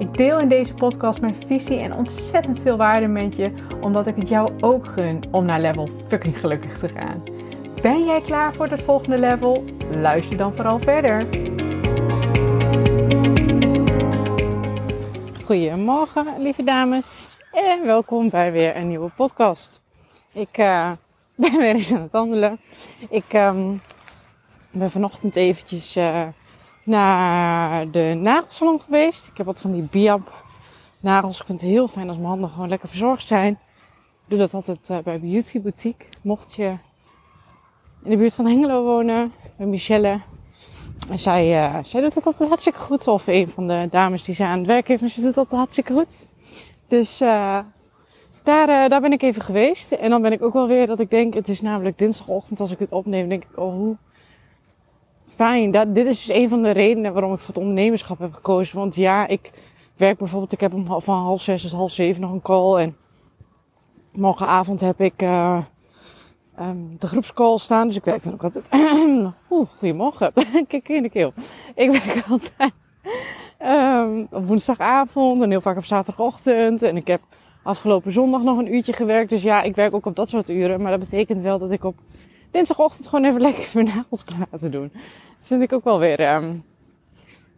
Ik deel in deze podcast mijn visie en ontzettend veel waarde met je, omdat ik het jou ook gun om naar level fucking gelukkig te gaan. Ben jij klaar voor het volgende level? Luister dan vooral verder. Goedemorgen, lieve dames, en welkom bij weer een nieuwe podcast. Ik uh, ben weer eens aan het wandelen. Ik um, ben vanochtend eventjes uh, naar de nagelsalon geweest. Ik heb wat van die Biab nagels. Ik vind het heel fijn als mijn handen gewoon lekker verzorgd zijn. Ik doe dat altijd uh, bij Beauty Boutique. Mocht je in de buurt van Hengelo wonen, bij Michelle. En zij, uh, zij doet dat altijd hartstikke goed. Of een van de dames die zij aan het werk heeft, maar ze doet dat hartstikke goed. Dus uh, daar, daar ben ik even geweest. En dan ben ik ook wel weer dat ik denk, het is namelijk dinsdagochtend als ik het opneem, denk ik, oh hoe fijn. Dat, dit is dus een van de redenen waarom ik voor het ondernemerschap heb gekozen. Want ja, ik werk bijvoorbeeld, ik heb om van half zes tot half zeven nog een call. En morgenavond heb ik uh, de groepscall staan. Dus ik werk dan ook altijd. Oeh, goedemorgen. Kijk in de keel. Ik werk altijd um, op woensdagavond en heel vaak op zaterdagochtend. En ik heb afgelopen zondag nog een uurtje gewerkt. Dus ja, ik werk ook op dat soort uren. Maar dat betekent wel dat ik op dinsdagochtend gewoon even lekker mijn nagels te doen. Dat vind ik ook wel weer, um,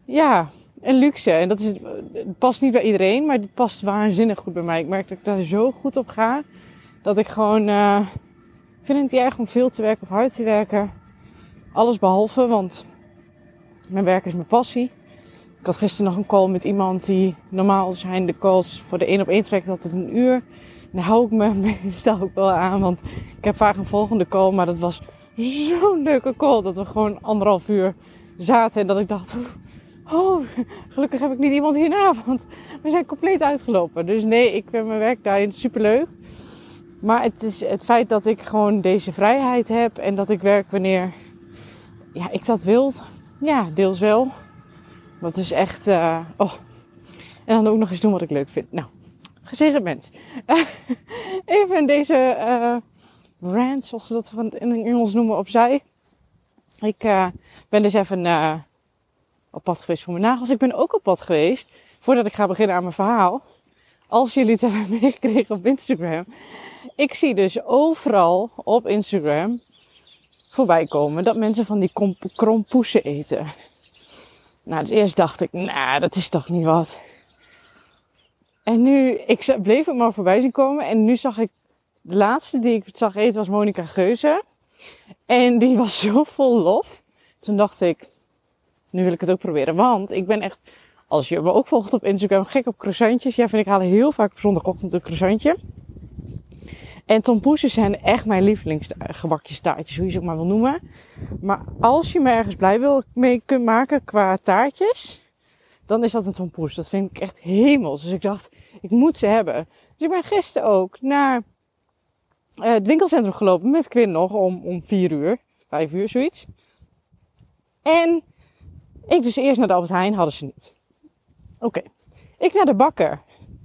ja, een luxe. En dat is, het past niet bij iedereen, maar het past waanzinnig goed bij mij. Ik merk dat ik daar zo goed op ga. Dat ik gewoon, uh, ik vind het niet erg om veel te werken of hard te werken. Alles behalve, want mijn werk is mijn passie. Ik had gisteren nog een call met iemand die normaal zijn de calls voor de één op één trekt altijd een uur. Daar hou ik me meestal ook wel aan, want ik heb vaak een volgende call, maar dat was zo'n leuke call dat we gewoon anderhalf uur zaten en dat ik dacht, oh, gelukkig heb ik niet iemand hierna, want we zijn compleet uitgelopen. Dus nee, ik vind mijn werk daarin superleuk. Maar het is het feit dat ik gewoon deze vrijheid heb en dat ik werk wanneer ja, ik dat wil. Ja, deels wel. Dat is echt, uh, oh. En dan ook nog eens doen wat ik leuk vind. Nou, gezegend mens. even deze uh, rant, zoals ze dat in Engels noemen, opzij. Ik uh, ben dus even uh, op pad geweest voor mijn nagels. Ik ben ook op pad geweest, voordat ik ga beginnen aan mijn verhaal. Als jullie het hebben meegekregen op Instagram. Ik zie dus overal op Instagram voorbij komen dat mensen van die krompoesen eten. Nou, dus eerst dacht ik, nou, dat is toch niet wat. En nu, ik bleef het maar voorbij zien komen. En nu zag ik, de laatste die ik zag eten was Monica Geuze. En die was zo vol lof. Toen dacht ik, nu wil ik het ook proberen. Want ik ben echt, als je me ook volgt op Instagram, gek op croissantjes. Ja, vind ik heel vaak op zondagochtend een croissantje. En tompoesjes zijn echt mijn lievelingsgebakjes taartjes, hoe je ze ook maar wil noemen. Maar als je me ergens blij wil mee kunt maken qua taartjes, dan is dat een tompoes. Dat vind ik echt hemels. Dus ik dacht, ik moet ze hebben. Dus ik ben gisteren ook naar uh, het winkelcentrum gelopen met Quinn nog om, om vier uur, vijf uur, zoiets. En ik dus eerst naar de Albert Heijn, hadden ze niet. Oké. Ik naar de bakker.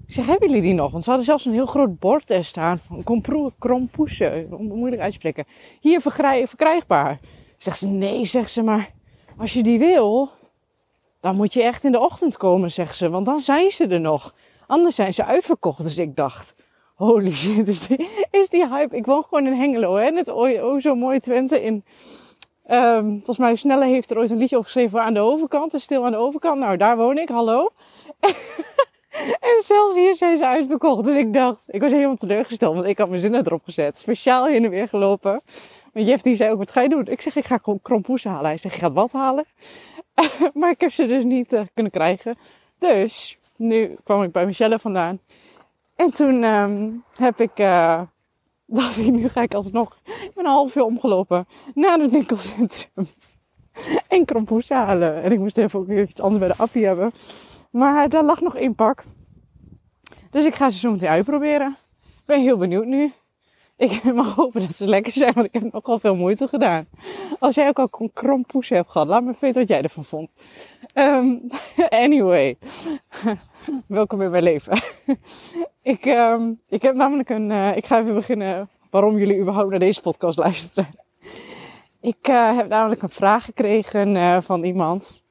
Ik zeg, hebben jullie die nog? Want ze hadden zelfs een heel groot bord er staan van krompoesen. Moeilijk uitspreken. Hier verkrijgbaar. Zegt ze, nee, zegt ze, maar als je die wil, dan moet je echt in de ochtend komen, zegt ze. Want dan zijn ze er nog. Anders zijn ze uitverkocht. Dus ik dacht, holy shit, is die, hype. Ik woon gewoon in Hengelo, hè. Net oh, zo mooi Twente in... Um, volgens mij Snelle heeft er ooit een liedje opgeschreven aan de overkant. Is stil aan de overkant. Nou, daar woon ik. Hallo. en zelfs hier zijn ze uitverkocht. Dus ik dacht, ik was helemaal teleurgesteld. Want ik had mijn zinnen erop gezet. Speciaal heen en weer gelopen. Want Jeff die zei ook, wat ga je doen? Ik zeg, ik ga krompoes halen. Hij zegt, je gaat wat halen? maar ik heb ze dus niet uh, kunnen krijgen. Dus, nu kwam ik bij Michelle vandaan. En toen um, heb ik, uh, dacht ik, nu ga ik alsnog, ik ben een half uur omgelopen naar het winkelcentrum. en krompoes halen. En ik moest even ook iets anders bij de appie hebben. Maar daar lag nog één pak. Dus ik ga ze zo meteen uitproberen. Ik ben heel benieuwd nu. Ik mag hopen dat ze lekker zijn, want ik heb nogal veel moeite gedaan. Als jij ook al een krompoes hebt gehad, laat me weten wat jij ervan vond. Um, anyway, welkom in mijn leven. ik, um, ik heb namelijk een, uh, ik ga even beginnen waarom jullie überhaupt naar deze podcast luisteren. Ik uh, heb namelijk een vraag gekregen uh, van iemand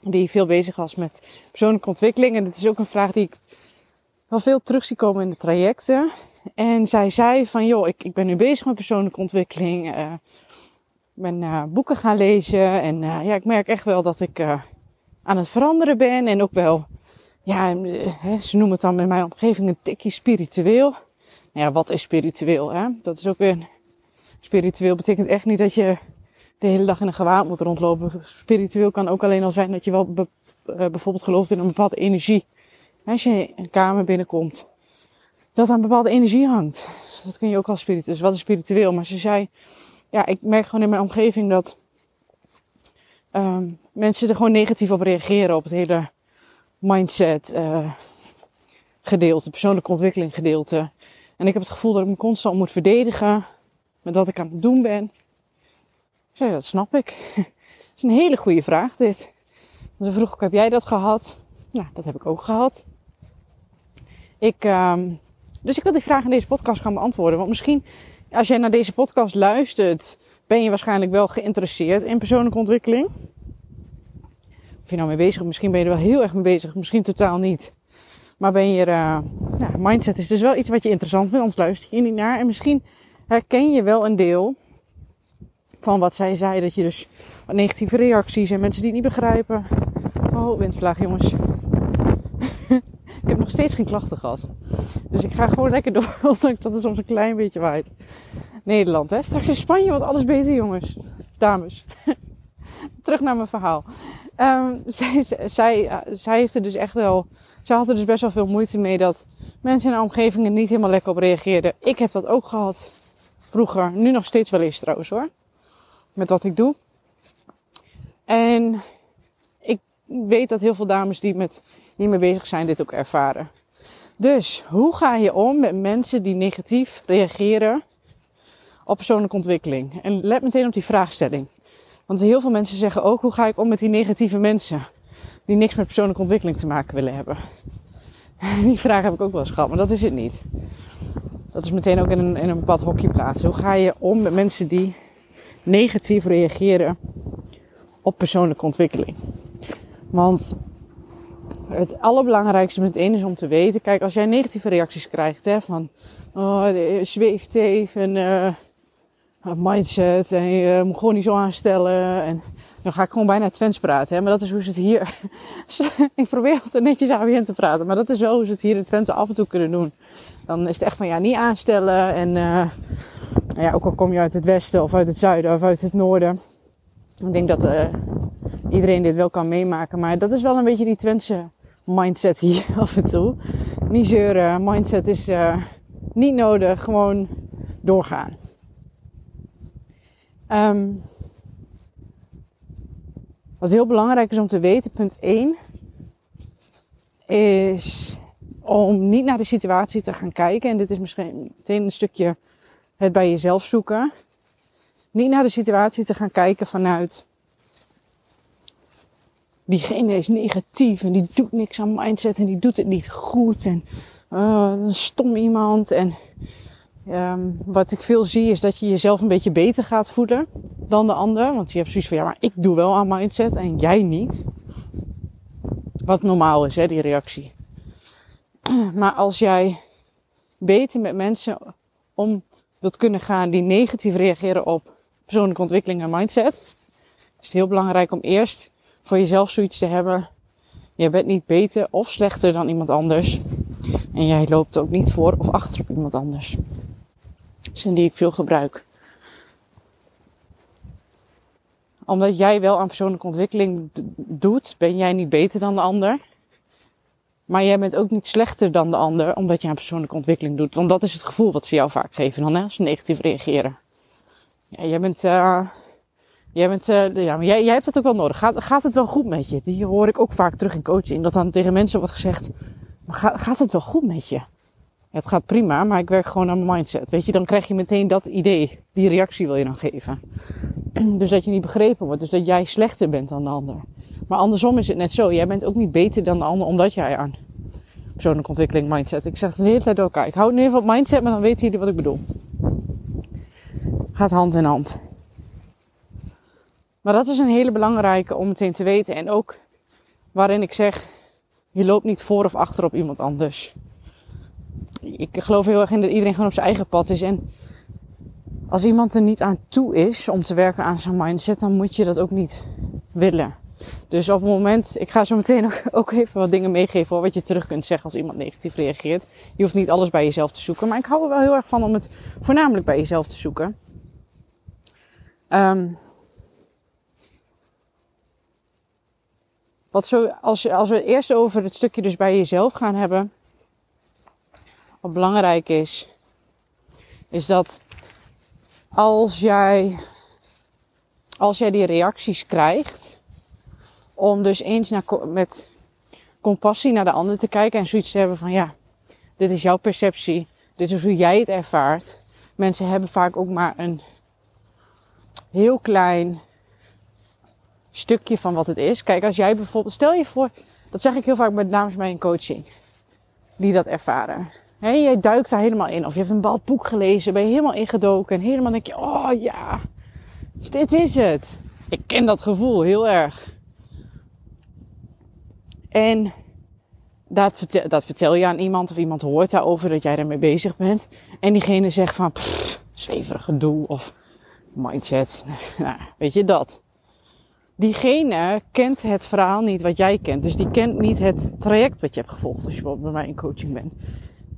die veel bezig was met persoonlijke ontwikkeling. En het is ook een vraag die ik wel veel terug zie komen in de trajecten. En zij zei van, joh, ik, ik ben nu bezig met persoonlijke ontwikkeling. Uh, ik ben uh, boeken gaan lezen. En uh, ja, ik merk echt wel dat ik aan het veranderen ben. En ook wel, ja, ze noemen het dan in mijn omgeving een tikje spiritueel. Nou ja, wat is spiritueel? Hè? Dat is ook weer, spiritueel betekent echt niet dat je de hele dag in een gewaad moet rondlopen. Spiritueel kan ook alleen al zijn dat je wel be, bijvoorbeeld gelooft in een bepaalde energie. Als je een kamer binnenkomt dat een bepaalde energie hangt. Dat kun je ook al spiritueel. Dus wat is spiritueel? Maar ze zei, ja, ik merk gewoon in mijn omgeving dat um, mensen er gewoon negatief op reageren op het hele mindset uh, gedeelte, persoonlijke ontwikkeling gedeelte. En ik heb het gevoel dat ik me constant moet verdedigen met wat ik aan het doen ben. Zei, dat snap ik. dat is een hele goede vraag dit. Ze vroeg heb jij dat gehad? Ja, dat heb ik ook gehad. Ik, um, dus ik wil die vraag in deze podcast gaan beantwoorden. Want misschien, als jij naar deze podcast luistert, ben je waarschijnlijk wel geïnteresseerd in persoonlijke ontwikkeling. Of je nou mee bezig misschien ben je er wel heel erg mee bezig, misschien totaal niet. Maar ben je uh, ja, mindset is dus wel iets wat je interessant vindt, anders luister je niet naar. En misschien herken je wel een deel van wat zij zei, dat je dus negatieve reacties en mensen die het niet begrijpen. Oh, windvlaag jongens. Ik heb nog steeds geen klachten gehad. Dus ik ga gewoon lekker door, ondanks dat het soms een klein beetje waait. Nederland, hè. Straks in Spanje wordt alles beter, jongens. Dames. Terug naar mijn verhaal. Um, zij, zij, zij heeft er dus echt wel... Zij had er dus best wel veel moeite mee dat mensen in haar omgeving er niet helemaal lekker op reageerden. Ik heb dat ook gehad. Vroeger. Nu nog steeds wel eens trouwens hoor. Met wat ik doe. En ik weet dat heel veel dames die met die mee bezig zijn dit ook ervaren. Dus hoe ga je om met mensen die negatief reageren op persoonlijke ontwikkeling? En let meteen op die vraagstelling. Want heel veel mensen zeggen ook: hoe ga ik om met die negatieve mensen die niks met persoonlijke ontwikkeling te maken willen hebben? Die vraag heb ik ook wel eens gehad, maar dat is het niet. Dat is meteen ook in een, in een bepaald hokje plaatsen. Hoe ga je om met mensen die negatief reageren op persoonlijke ontwikkeling? Want het allerbelangrijkste meteen is om te weten. Kijk, als jij negatieve reacties krijgt, hè, van oh, zweeft even, uh, mindset en je moet gewoon niet zo aanstellen. En dan ga ik gewoon bijna Twents praten, hè, maar dat is hoe ze het hier. ik probeer altijd netjes AWN te praten, maar dat is wel hoe ze het hier in Twente af en toe kunnen doen. Dan is het echt van ja, niet aanstellen. En uh, ja, ook al kom je uit het westen of uit het zuiden of uit het noorden. Ik denk dat uh, iedereen dit wel kan meemaken. Maar dat is wel een beetje die Twentse mindset hier af en toe. Niet zeuren, mindset is uh, niet nodig, gewoon doorgaan. Um, wat heel belangrijk is om te weten, punt 1, is om niet naar de situatie te gaan kijken. En dit is misschien meteen een stukje het bij jezelf zoeken. Niet naar de situatie te gaan kijken vanuit diegene is negatief en die doet niks aan mindset en die doet het niet goed en uh, een stom iemand. En um, wat ik veel zie is dat je jezelf een beetje beter gaat voelen dan de ander. Want je hebt zoiets van, ja, maar ik doe wel aan mindset en jij niet. Wat normaal is, hè, die reactie. Maar als jij beter met mensen om wilt kunnen gaan die negatief reageren op persoonlijke ontwikkeling en mindset, is het heel belangrijk om eerst voor jezelf zoiets te hebben. Je bent niet beter of slechter dan iemand anders. En jij loopt ook niet voor of achter op iemand anders. Zin die ik veel gebruik. Omdat jij wel aan persoonlijke ontwikkeling doet, ben jij niet beter dan de ander. Maar jij bent ook niet slechter dan de ander, omdat je aan persoonlijke ontwikkeling doet. Want dat is het gevoel wat ze jou vaak geven dan, hè, als ze negatief reageren. Ja, jij bent uh, Jij, bent, uh, ja, maar jij, jij hebt het ook wel nodig. Gaat, gaat het wel goed met je? Die hoor ik ook vaak terug in coaching. Dat dan tegen mensen wordt gezegd, maar gaat, gaat het wel goed met je? het gaat prima, maar ik werk gewoon aan mijn mindset. Weet je, dan krijg je meteen dat idee. Die reactie wil je dan geven. Dus dat je niet begrepen wordt. Dus dat jij slechter bent dan de ander. Maar andersom is het net zo. Jij bent ook niet beter dan de ander omdat jij aan persoonlijke ontwikkeling mindset. Ik zeg het de hele tijd door elkaar. Ik hou nu even op mindset, maar dan weten jullie wat ik bedoel. Gaat hand in hand. Maar dat is een hele belangrijke om meteen te weten. En ook waarin ik zeg, je loopt niet voor of achter op iemand anders. Ik geloof heel erg in dat iedereen gewoon op zijn eigen pad is. En als iemand er niet aan toe is om te werken aan zijn mindset, dan moet je dat ook niet willen. Dus op het moment, ik ga zo meteen ook, even wat dingen meegeven wat je terug kunt zeggen als iemand negatief reageert. Je hoeft niet alles bij jezelf te zoeken, maar ik hou er wel heel erg van om het voornamelijk bij jezelf te zoeken. Um, wat zo, als, als we eerst over het stukje dus bij jezelf gaan hebben, wat belangrijk is, is dat als jij, als jij die reacties krijgt, om dus eens naar, met compassie naar de ander te kijken en zoiets te hebben van ja, dit is jouw perceptie, dit is hoe jij het ervaart. Mensen hebben vaak ook maar een heel klein stukje van wat het is. Kijk, als jij bijvoorbeeld, stel je voor, dat zeg ik heel vaak met dames bij een coaching, die dat ervaren. He, jij duikt daar helemaal in. Of je hebt een bepaald boek gelezen, ben je helemaal ingedoken. En helemaal denk je, oh ja, dit is het. Ik ken dat gevoel heel erg. En dat vertel, dat vertel je aan iemand of iemand hoort daarover dat jij ermee bezig bent. En diegene zegt van, zweverig gedoe of mindset. Nou, weet je dat. Diegene kent het verhaal niet wat jij kent. Dus die kent niet het traject wat je hebt gevolgd als je bij mij in coaching bent.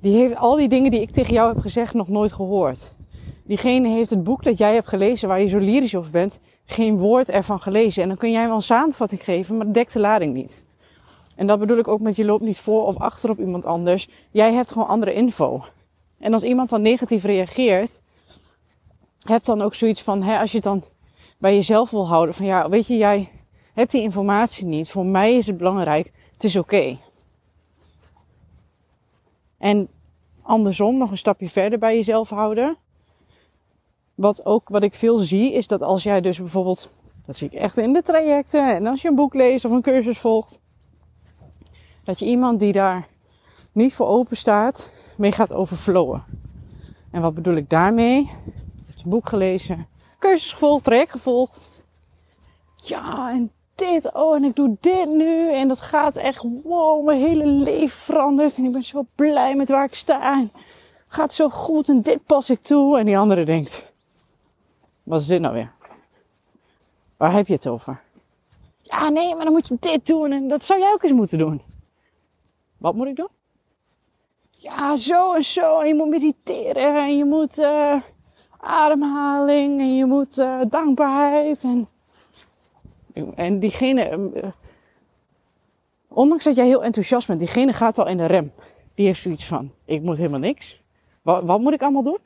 Die heeft al die dingen die ik tegen jou heb gezegd nog nooit gehoord. Diegene heeft het boek dat jij hebt gelezen, waar je zo lyrisch over bent, geen woord ervan gelezen. En dan kun jij wel een samenvatting geven, maar dekt de lading niet. En dat bedoel ik ook met je loopt niet voor of achter op iemand anders. Jij hebt gewoon andere info. En als iemand dan negatief reageert, heb dan ook zoiets van, hè, als je dan bij jezelf wil houden, van ja, weet je, jij hebt die informatie niet. Voor mij is het belangrijk, het is oké. En andersom nog een stapje verder bij jezelf houden. Wat ook, wat ik veel zie, is dat als jij dus bijvoorbeeld, dat zie ik echt in de trajecten, en als je een boek leest of een cursus volgt, dat je iemand die daar niet voor open staat, mee gaat overflowen. En wat bedoel ik daarmee? Je hebt een boek gelezen, cursus gevolgd, traject gevolgd. Ja, en dit, oh, en ik doe dit nu. En dat gaat echt, wow, mijn hele leven verandert. En ik ben zo blij met waar ik sta. Gaat zo goed en dit pas ik toe. En die andere denkt, wat is dit nou weer? Waar heb je het over? Ja, nee, maar dan moet je dit doen en dat zou jij ook eens moeten doen. Wat moet ik doen? Ja, zo en zo. En je moet mediteren en je moet uh, ademhaling en je moet uh, dankbaarheid en en diegene, eh, ondanks dat jij heel enthousiast bent, diegene gaat al in de rem. Die heeft zoiets van, ik moet helemaal niks. Wat, wat moet ik allemaal doen?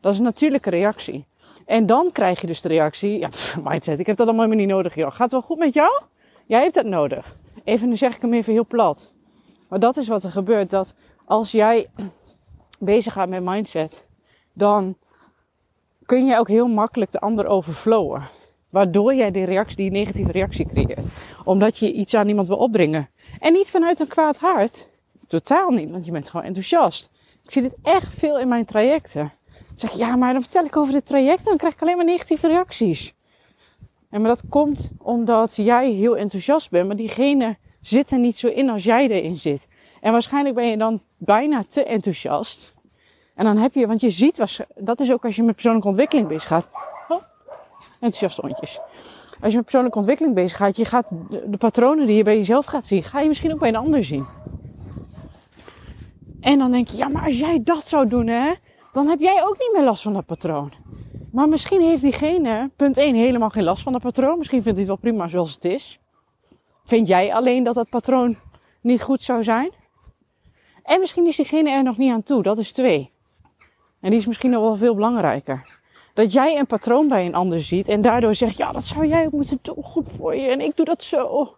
Dat is een natuurlijke reactie. En dan krijg je dus de reactie, ja, mindset, ik heb dat allemaal niet nodig, joh. Gaat het wel goed met jou? Jij hebt dat nodig. Even, nu zeg ik hem even heel plat. Maar dat is wat er gebeurt, dat als jij bezig gaat met mindset, dan kun je ook heel makkelijk de ander overflowen. Waardoor jij die, reactie, die negatieve reactie creëert. Omdat je iets aan iemand wil opbrengen. En niet vanuit een kwaad hart. Totaal niet, want je bent gewoon enthousiast. Ik zie dit echt veel in mijn trajecten. Dan zeg ja, maar dan vertel ik over dit traject en dan krijg ik alleen maar negatieve reacties. En maar dat komt omdat jij heel enthousiast bent, maar diegene zit er niet zo in als jij erin zit. En waarschijnlijk ben je dan bijna te enthousiast. En dan heb je, want je ziet, dat is ook als je met persoonlijke ontwikkeling bezig gaat enthousiaste hondjes. Als je met persoonlijke ontwikkeling bezig gaat, je gaat de, patronen die je bij jezelf gaat zien, ga je misschien ook bij een ander zien. En dan denk je, ja, maar als jij dat zou doen, hè, dan heb jij ook niet meer last van dat patroon. Maar misschien heeft diegene, punt 1, helemaal geen last van dat patroon. Misschien vindt hij het wel prima zoals het is. Vind jij alleen dat dat patroon niet goed zou zijn? En misschien is diegene er nog niet aan toe. Dat is twee. En die is misschien nog wel veel belangrijker. Dat jij een patroon bij een ander ziet en daardoor zegt, ja, dat zou jij ook moeten doen, goed voor je en ik doe dat zo.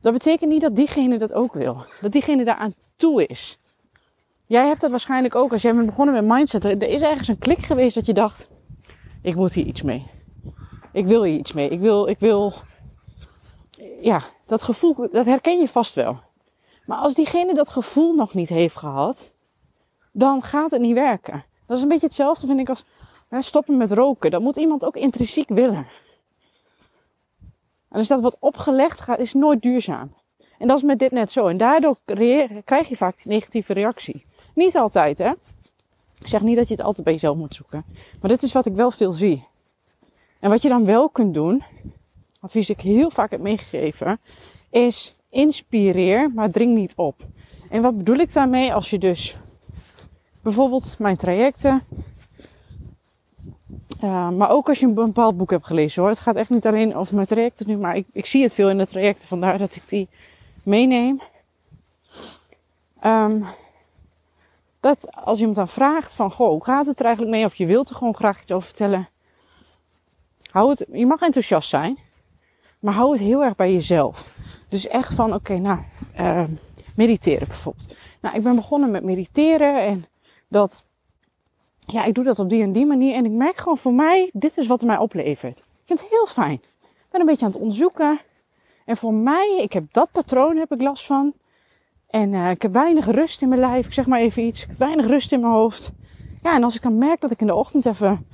Dat betekent niet dat diegene dat ook wil. Dat diegene daaraan toe is. Jij hebt dat waarschijnlijk ook als jij bent begonnen met mindset. Er is ergens een klik geweest dat je dacht: ik moet hier iets mee. Ik wil hier iets mee. Ik wil, ik wil. Ja, dat gevoel, dat herken je vast wel. Maar als diegene dat gevoel nog niet heeft gehad, dan gaat het niet werken. Dat is een beetje hetzelfde, vind ik, als stoppen met roken. Dat moet iemand ook intrinsiek willen. En als dat wat opgelegd gaat, is nooit duurzaam. En dat is met dit net zo. En daardoor krijg je vaak die negatieve reactie. Niet altijd, hè. Ik zeg niet dat je het altijd bij jezelf moet zoeken. Maar dit is wat ik wel veel zie. En wat je dan wel kunt doen, advies ik heel vaak heb meegegeven, is inspireer, maar dring niet op. En wat bedoel ik daarmee als je dus bijvoorbeeld mijn trajecten, uh, maar ook als je een bepaald boek hebt gelezen hoor. Het gaat echt niet alleen over mijn trajecten nu, maar ik, ik zie het veel in de trajecten, vandaar dat ik die meeneem. Um, dat als iemand dan vraagt van, goh, hoe gaat het er eigenlijk mee? Of je wilt er gewoon graag iets over vertellen. Hou het, je mag enthousiast zijn, maar hou het heel erg bij jezelf. Dus echt van, oké, nou, uh, mediteren bijvoorbeeld. Nou, ik ben begonnen met mediteren en dat, ja, ik doe dat op die en die manier. En ik merk gewoon voor mij, dit is wat mij oplevert. Ik vind het heel fijn. Ik ben een beetje aan het onderzoeken. En voor mij, ik heb dat patroon, heb ik last van. En uh, ik heb weinig rust in mijn lijf. Ik zeg maar even iets. Ik heb weinig rust in mijn hoofd. Ja, en als ik dan merk dat ik in de ochtend even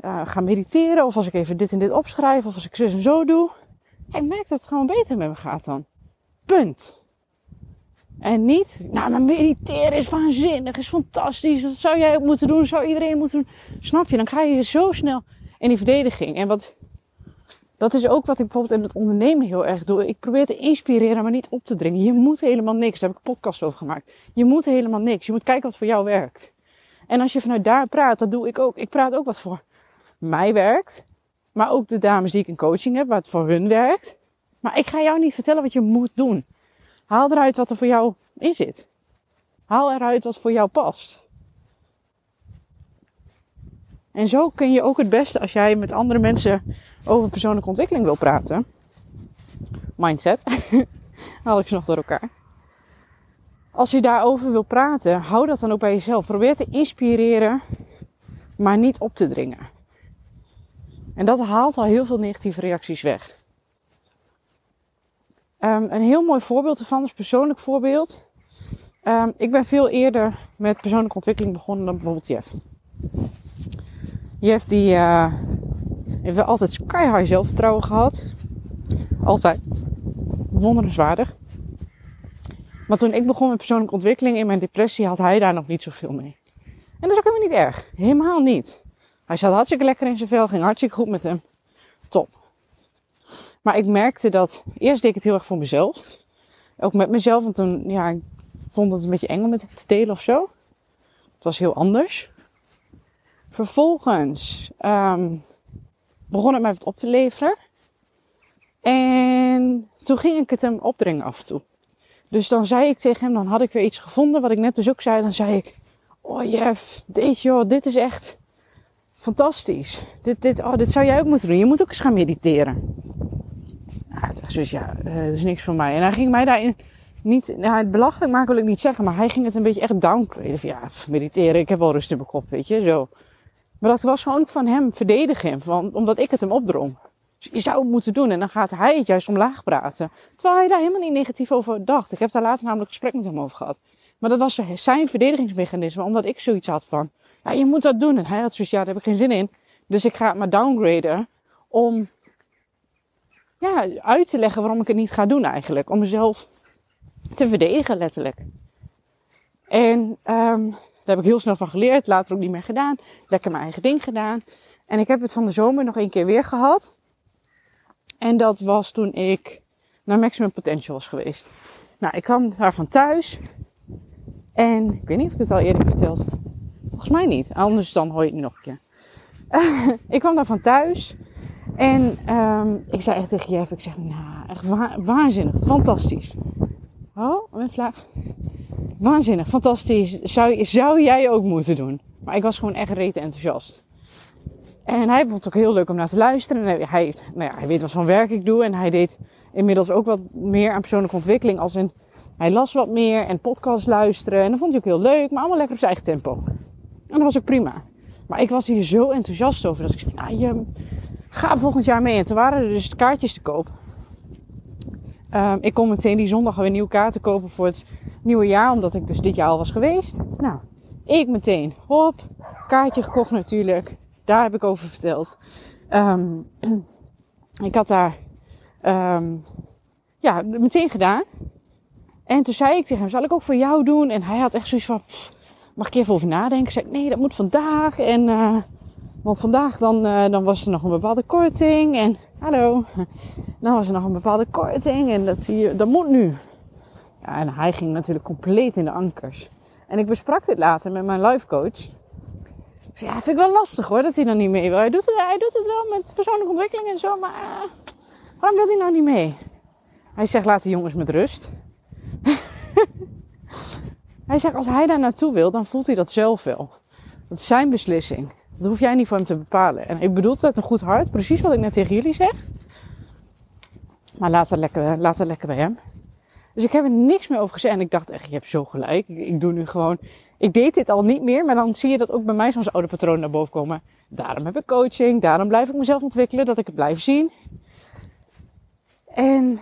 uh, ga mediteren. Of als ik even dit en dit opschrijf. Of als ik zus en zo doe. Ik merk dat het gewoon beter met me gaat dan. Punt. En niet, nou, maar mediteren is waanzinnig, is fantastisch. Dat zou jij ook moeten doen, zou iedereen moeten doen. Snap je? Dan ga je zo snel in die verdediging. En wat, dat is ook wat ik bijvoorbeeld in het ondernemen heel erg doe. Ik probeer te inspireren, maar niet op te dringen. Je moet helemaal niks. Daar heb ik een podcast over gemaakt. Je moet helemaal niks. Je moet kijken wat voor jou werkt. En als je vanuit daar praat, dat doe ik ook. Ik praat ook wat voor mij werkt. Maar ook de dames die ik in coaching heb, wat voor hun werkt. Maar ik ga jou niet vertellen wat je moet doen. Haal eruit wat er voor jou in zit. Haal eruit wat voor jou past. En zo kun je ook het beste als jij met andere mensen over persoonlijke ontwikkeling wil praten. Mindset. Haal ik ze nog door elkaar. Als je daarover wil praten, hou dat dan ook bij jezelf. Probeer te inspireren, maar niet op te dringen. En dat haalt al heel veel negatieve reacties weg. Um, een heel mooi voorbeeld ervan is persoonlijk voorbeeld. Um, ik ben veel eerder met persoonlijke ontwikkeling begonnen dan bijvoorbeeld Jeff. Jeff die uh, heeft wel altijd sky zelfvertrouwen gehad. Altijd. Wonderenswaardig. Maar toen ik begon met persoonlijke ontwikkeling in mijn depressie had hij daar nog niet zoveel mee. En dat is ook helemaal niet erg. Helemaal niet. Hij zat hartstikke lekker in zijn vel, ging hartstikke goed met hem. Top. Maar ik merkte dat, eerst deed ik het heel erg voor mezelf. Ook met mezelf, want toen, ja, ik vond het een beetje eng om het te delen of zo. Het was heel anders. Vervolgens um, begon het mij wat op te leveren. En toen ging ik het hem opdringen af en toe. Dus dan zei ik tegen hem, dan had ik weer iets gevonden wat ik net dus ook zei. Dan zei ik, oh Jeff, deze joh, dit is echt fantastisch. Dit, dit, oh, dit zou jij ook moeten doen. Je moet ook eens gaan mediteren. Ja, dus ja, uh, dat is niks voor mij. En hij ging mij daarin niet, nou, het belachelijk maken wil ik niet zeggen, maar hij ging het een beetje echt downgraden. Ja, mediteren, ik heb wel rust in mijn kop, weet je, zo. Maar dat was gewoon van hem verdedigen, van, omdat ik het hem opdrong. Dus je zou het moeten doen en dan gaat hij het juist omlaag praten. Terwijl hij daar helemaal niet negatief over dacht. Ik heb daar later namelijk gesprek met hem over gehad. Maar dat was zijn verdedigingsmechanisme, omdat ik zoiets had van, ja, je moet dat doen. En hij had zoiets, ja, daar heb ik geen zin in. Dus ik ga het maar downgraden om ja, uit te leggen waarom ik het niet ga doen eigenlijk. Om mezelf te verdedigen letterlijk. En um, daar heb ik heel snel van geleerd. Later ook niet meer gedaan. Lekker mijn eigen ding gedaan. En ik heb het van de zomer nog een keer weer gehad. En dat was toen ik naar Maximum Potential was geweest. Nou, ik kwam daarvan thuis. En ik weet niet of ik het al eerder heb verteld. Volgens mij niet. Anders dan hoor je het nu nog een keer. ik kwam daarvan thuis. En um, ik zei echt tegen Jeff, ik zeg, nou, echt wa waanzinnig, fantastisch. Oh, mijn vlaag. Waanzinnig, fantastisch. Zou, zou jij ook moeten doen. Maar ik was gewoon echt rete enthousiast. En hij vond het ook heel leuk om naar te luisteren. En hij, nou ja, hij weet wat van werk ik doe. En hij deed inmiddels ook wat meer aan persoonlijke ontwikkeling. Als in hij las wat meer en podcast luisteren. En dat vond hij ook heel leuk, maar allemaal lekker op zijn eigen tempo. En dat was ook prima. Maar ik was hier zo enthousiast over dat ik zei, nou, je, ga volgend jaar mee. En toen waren er dus kaartjes te koop. Um, ik kon meteen die zondag weer nieuwe kaarten kopen voor het nieuwe jaar, omdat ik dus dit jaar al was geweest. Nou, ik meteen, hop, kaartje gekocht natuurlijk. Daar heb ik over verteld. Um, ik had daar um, ja, meteen gedaan. En toen zei ik tegen hem, zal ik ook voor jou doen? En hij had echt zoiets van, mag ik even over nadenken? Ik zei, nee, dat moet vandaag. En, uh, want vandaag dan, uh, dan was er nog een bepaalde korting. En, hallo, dan was er nog een bepaalde korting. En dat, dat moet nu. Ja, en hij ging natuurlijk compleet in de ankers. En ik besprak dit later met mijn life coach. Ik zei, ja, vind ik wel lastig hoor, dat hij dan niet mee wil. Hij doet het, hij doet het wel met persoonlijke ontwikkeling en zo, maar uh, waarom wil hij nou niet mee? Hij zegt, laat de jongens met rust. hij zegt, als hij daar naartoe wil, dan voelt hij dat zelf wel. Dat is zijn beslissing. Dat hoef jij niet voor hem te bepalen. En ik bedoel uit een goed hart, precies wat ik net tegen jullie zeg. Maar laat het lekker, laat het lekker bij hem. Dus ik heb er niks meer over gezegd. En ik dacht echt, je hebt zo gelijk. Ik, doe nu gewoon... Ik deed dit al niet meer, maar dan zie je dat ook bij mij soms oude patronen naar boven komen. Daarom heb ik coaching, daarom blijf ik mezelf ontwikkelen, dat ik het blijf zien. En,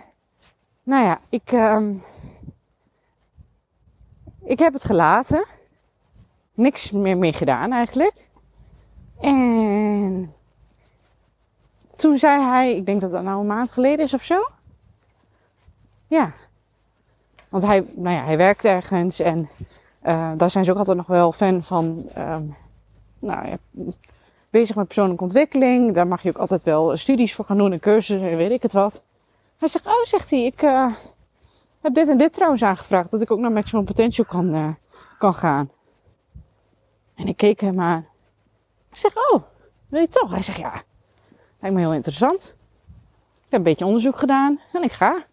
nou ja, ik... Um, ik heb het gelaten. Niks meer mee gedaan eigenlijk. En toen zei hij, ik denk dat dat nou een maand geleden is of zo. Ja. Want hij, nou ja, hij werkt ergens en uh, daar zijn ze ook altijd nog wel fan van. Um, nou ja, bezig met persoonlijke ontwikkeling. Daar mag je ook altijd wel studies voor gaan doen en cursussen en weet ik het wat. Hij zegt, oh, zegt hij, ik uh, heb dit en dit trouwens aangevraagd. Dat ik ook naar Maximum Potential kan, uh, kan gaan. En ik keek hem aan. Ik zeg, oh, wil je toch? Hij zegt, ja, lijkt me heel interessant. Ik heb een beetje onderzoek gedaan en ik ga.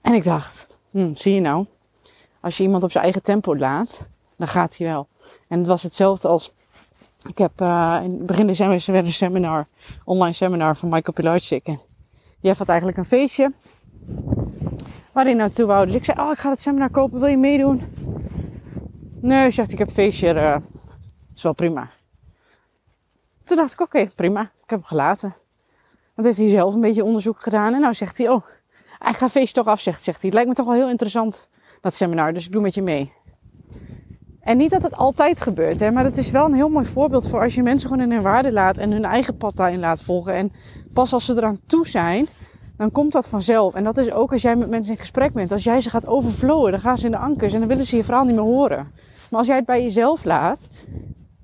En ik dacht, hm, zie je nou, als je iemand op zijn eigen tempo laat, dan gaat hij wel. En het was hetzelfde als, ik heb uh, in begin december een seminar, online seminar van Michael Pilarczyk. En Jeff had eigenlijk een feestje waar hij naartoe wou. Dus ik zei, oh, ik ga het seminar kopen, wil je meedoen? Nee, zegt ik heb een feestje, uh, is wel prima. Toen dacht ik, oké, prima. Ik heb hem gelaten. Want heeft hij zelf een beetje onderzoek gedaan. En nou zegt hij, oh, ik ga feestje toch af, zegt, zegt hij. Het lijkt me toch wel heel interessant, dat seminar. Dus ik doe met je mee. En niet dat het altijd gebeurt, hè, maar het is wel een heel mooi voorbeeld voor als je mensen gewoon in hun waarde laat en hun eigen pad daarin laat volgen. En pas als ze eraan toe zijn, dan komt dat vanzelf. En dat is ook als jij met mensen in gesprek bent. Als jij ze gaat overflowen, dan gaan ze in de ankers en dan willen ze je verhaal niet meer horen. Maar als jij het bij jezelf laat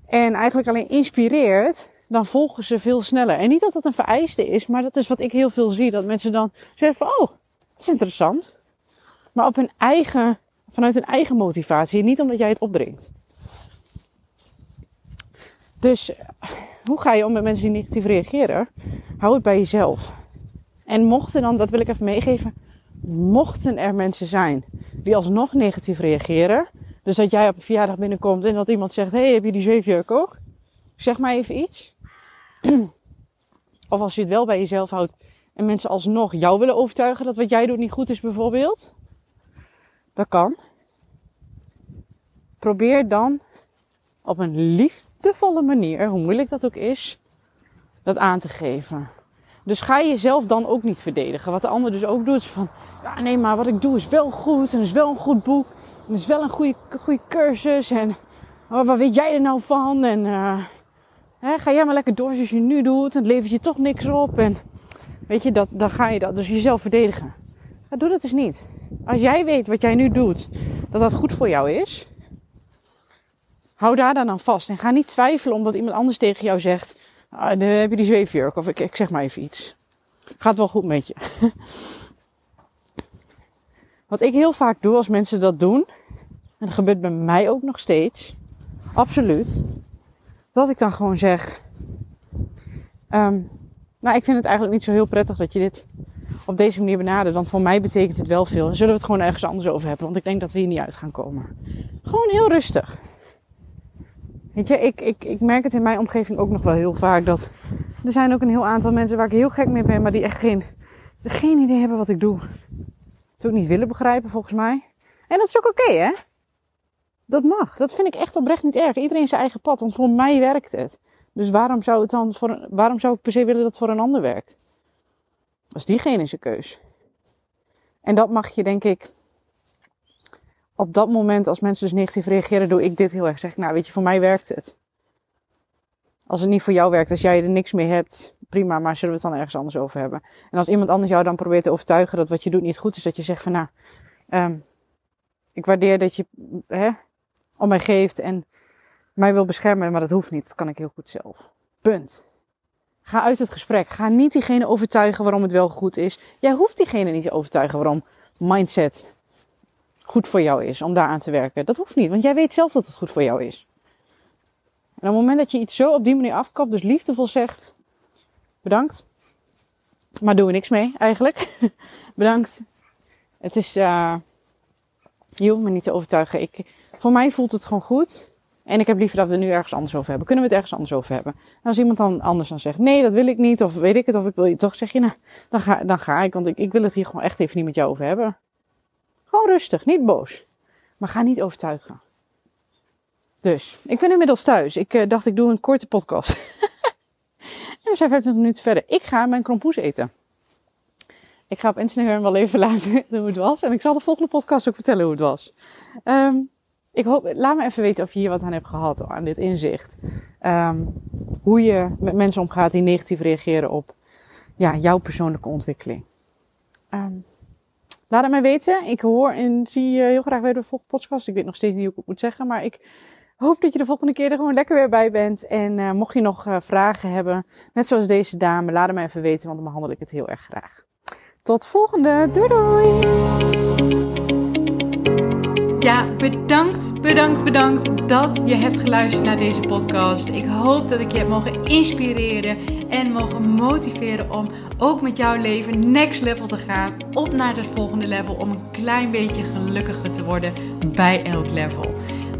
en eigenlijk alleen inspireert, dan volgen ze veel sneller. En niet dat dat een vereiste is, maar dat is wat ik heel veel zie. Dat mensen dan zeggen van, oh, dat is interessant. Maar op hun eigen, vanuit hun eigen motivatie. Niet omdat jij het opdringt. Dus hoe ga je om met mensen die negatief reageren? Hou het bij jezelf. En mochten dan, dat wil ik even meegeven, mochten er mensen zijn die alsnog negatief reageren. Dus dat jij op een verjaardag binnenkomt en dat iemand zegt, hey, heb je die zeefjurk ook? Zeg maar even iets. of als je het wel bij jezelf houdt en mensen alsnog jou willen overtuigen dat wat jij doet niet goed is bijvoorbeeld. Dat kan. Probeer dan op een liefdevolle manier, hoe moeilijk dat ook is, dat aan te geven. Dus ga jezelf dan ook niet verdedigen. Wat de ander dus ook doet, is van, ja nee, maar wat ik doe is wel goed en is wel een goed boek. En is wel een goede, goede cursus en oh, wat weet jij er nou van? En uh, hè, ga jij maar lekker door zoals je nu doet en het levert je toch niks op. En weet je, dat, dan ga je dat dus jezelf verdedigen. Maar doe dat dus niet. Als jij weet wat jij nu doet, dat dat goed voor jou is, hou daar dan aan vast. En ga niet twijfelen omdat iemand anders tegen jou zegt, Ah, dan heb je die zweefjurk. Of ik, ik zeg maar even iets. Gaat wel goed met je. Wat ik heel vaak doe als mensen dat doen. En dat gebeurt bij mij ook nog steeds. Absoluut. Dat ik dan gewoon zeg. Um, nou, ik vind het eigenlijk niet zo heel prettig dat je dit op deze manier benadert. Want voor mij betekent het wel veel. Dan zullen we het gewoon ergens anders over hebben. Want ik denk dat we hier niet uit gaan komen. Gewoon heel rustig. Weet je, ik, ik, ik merk het in mijn omgeving ook nog wel heel vaak dat er zijn ook een heel aantal mensen waar ik heel gek mee ben, maar die echt geen, geen idee hebben wat ik doe. Ook niet willen begrijpen, volgens mij. En dat is ook oké, hè? Dat mag. Dat vind ik echt oprecht niet erg. Iedereen zijn eigen pad, want voor mij werkt het. Dus waarom zou, het dan voor waarom zou ik per se willen dat het voor een ander werkt? Is diegene zijn keus. En dat mag je, denk ik, op dat moment, als mensen dus negatief reageren, doe ik dit heel erg. Zeg ik, nou weet je, voor mij werkt het. Als het niet voor jou werkt, als jij er niks mee hebt, prima, maar zullen we het dan ergens anders over hebben? En als iemand anders jou dan probeert te overtuigen dat wat je doet niet goed is, dat je zegt van nou, um, ik waardeer dat je hè, om mij geeft en mij wil beschermen, maar dat hoeft niet. Dat kan ik heel goed zelf. Punt. Ga uit het gesprek. Ga niet diegene overtuigen waarom het wel goed is. Jij hoeft diegene niet te overtuigen waarom mindset goed voor jou is om daaraan te werken. Dat hoeft niet, want jij weet zelf dat het goed voor jou is. En op het moment dat je iets zo op die manier afkapt, dus liefdevol zegt: bedankt, maar doen we niks mee eigenlijk. bedankt. Het is, uh, je hoeft me niet te overtuigen. Ik, voor mij voelt het gewoon goed. En ik heb liever dat we nu ergens anders over hebben. Kunnen we het ergens anders over hebben? En als iemand dan anders dan zegt, nee, dat wil ik niet, of weet ik het, of ik wil je toch, zeg je, nou, dan ga, dan ga ik, want ik, ik wil het hier gewoon echt even niet met jou over hebben. Gewoon rustig, niet boos. Maar ga niet overtuigen. Dus, ik ben inmiddels thuis. Ik uh, dacht, ik doe een korte podcast. en we zijn 25 minuten verder. Ik ga mijn krompoes eten. Ik ga op Instagram wel even laten hoe het was. En ik zal de volgende podcast ook vertellen hoe het was. Um, ik hoop, laat me even weten of je hier wat aan hebt gehad, aan dit inzicht. Um, hoe je met mensen omgaat die negatief reageren op ja, jouw persoonlijke ontwikkeling. Um, laat het mij weten. Ik hoor en zie je heel graag weer de volgende podcast. Ik weet nog steeds niet hoe ik het moet zeggen, maar ik hoop dat je de volgende keer er gewoon lekker weer bij bent. En uh, mocht je nog uh, vragen hebben, net zoals deze dame, laat het mij even weten, want dan behandel ik het heel erg graag. Tot de volgende. Doei doei! Ja, bedankt, bedankt, bedankt dat je hebt geluisterd naar deze podcast. Ik hoop dat ik je heb mogen inspireren en mogen motiveren om ook met jouw leven next level te gaan. Op naar het volgende level om een klein beetje gelukkiger te worden bij elk level.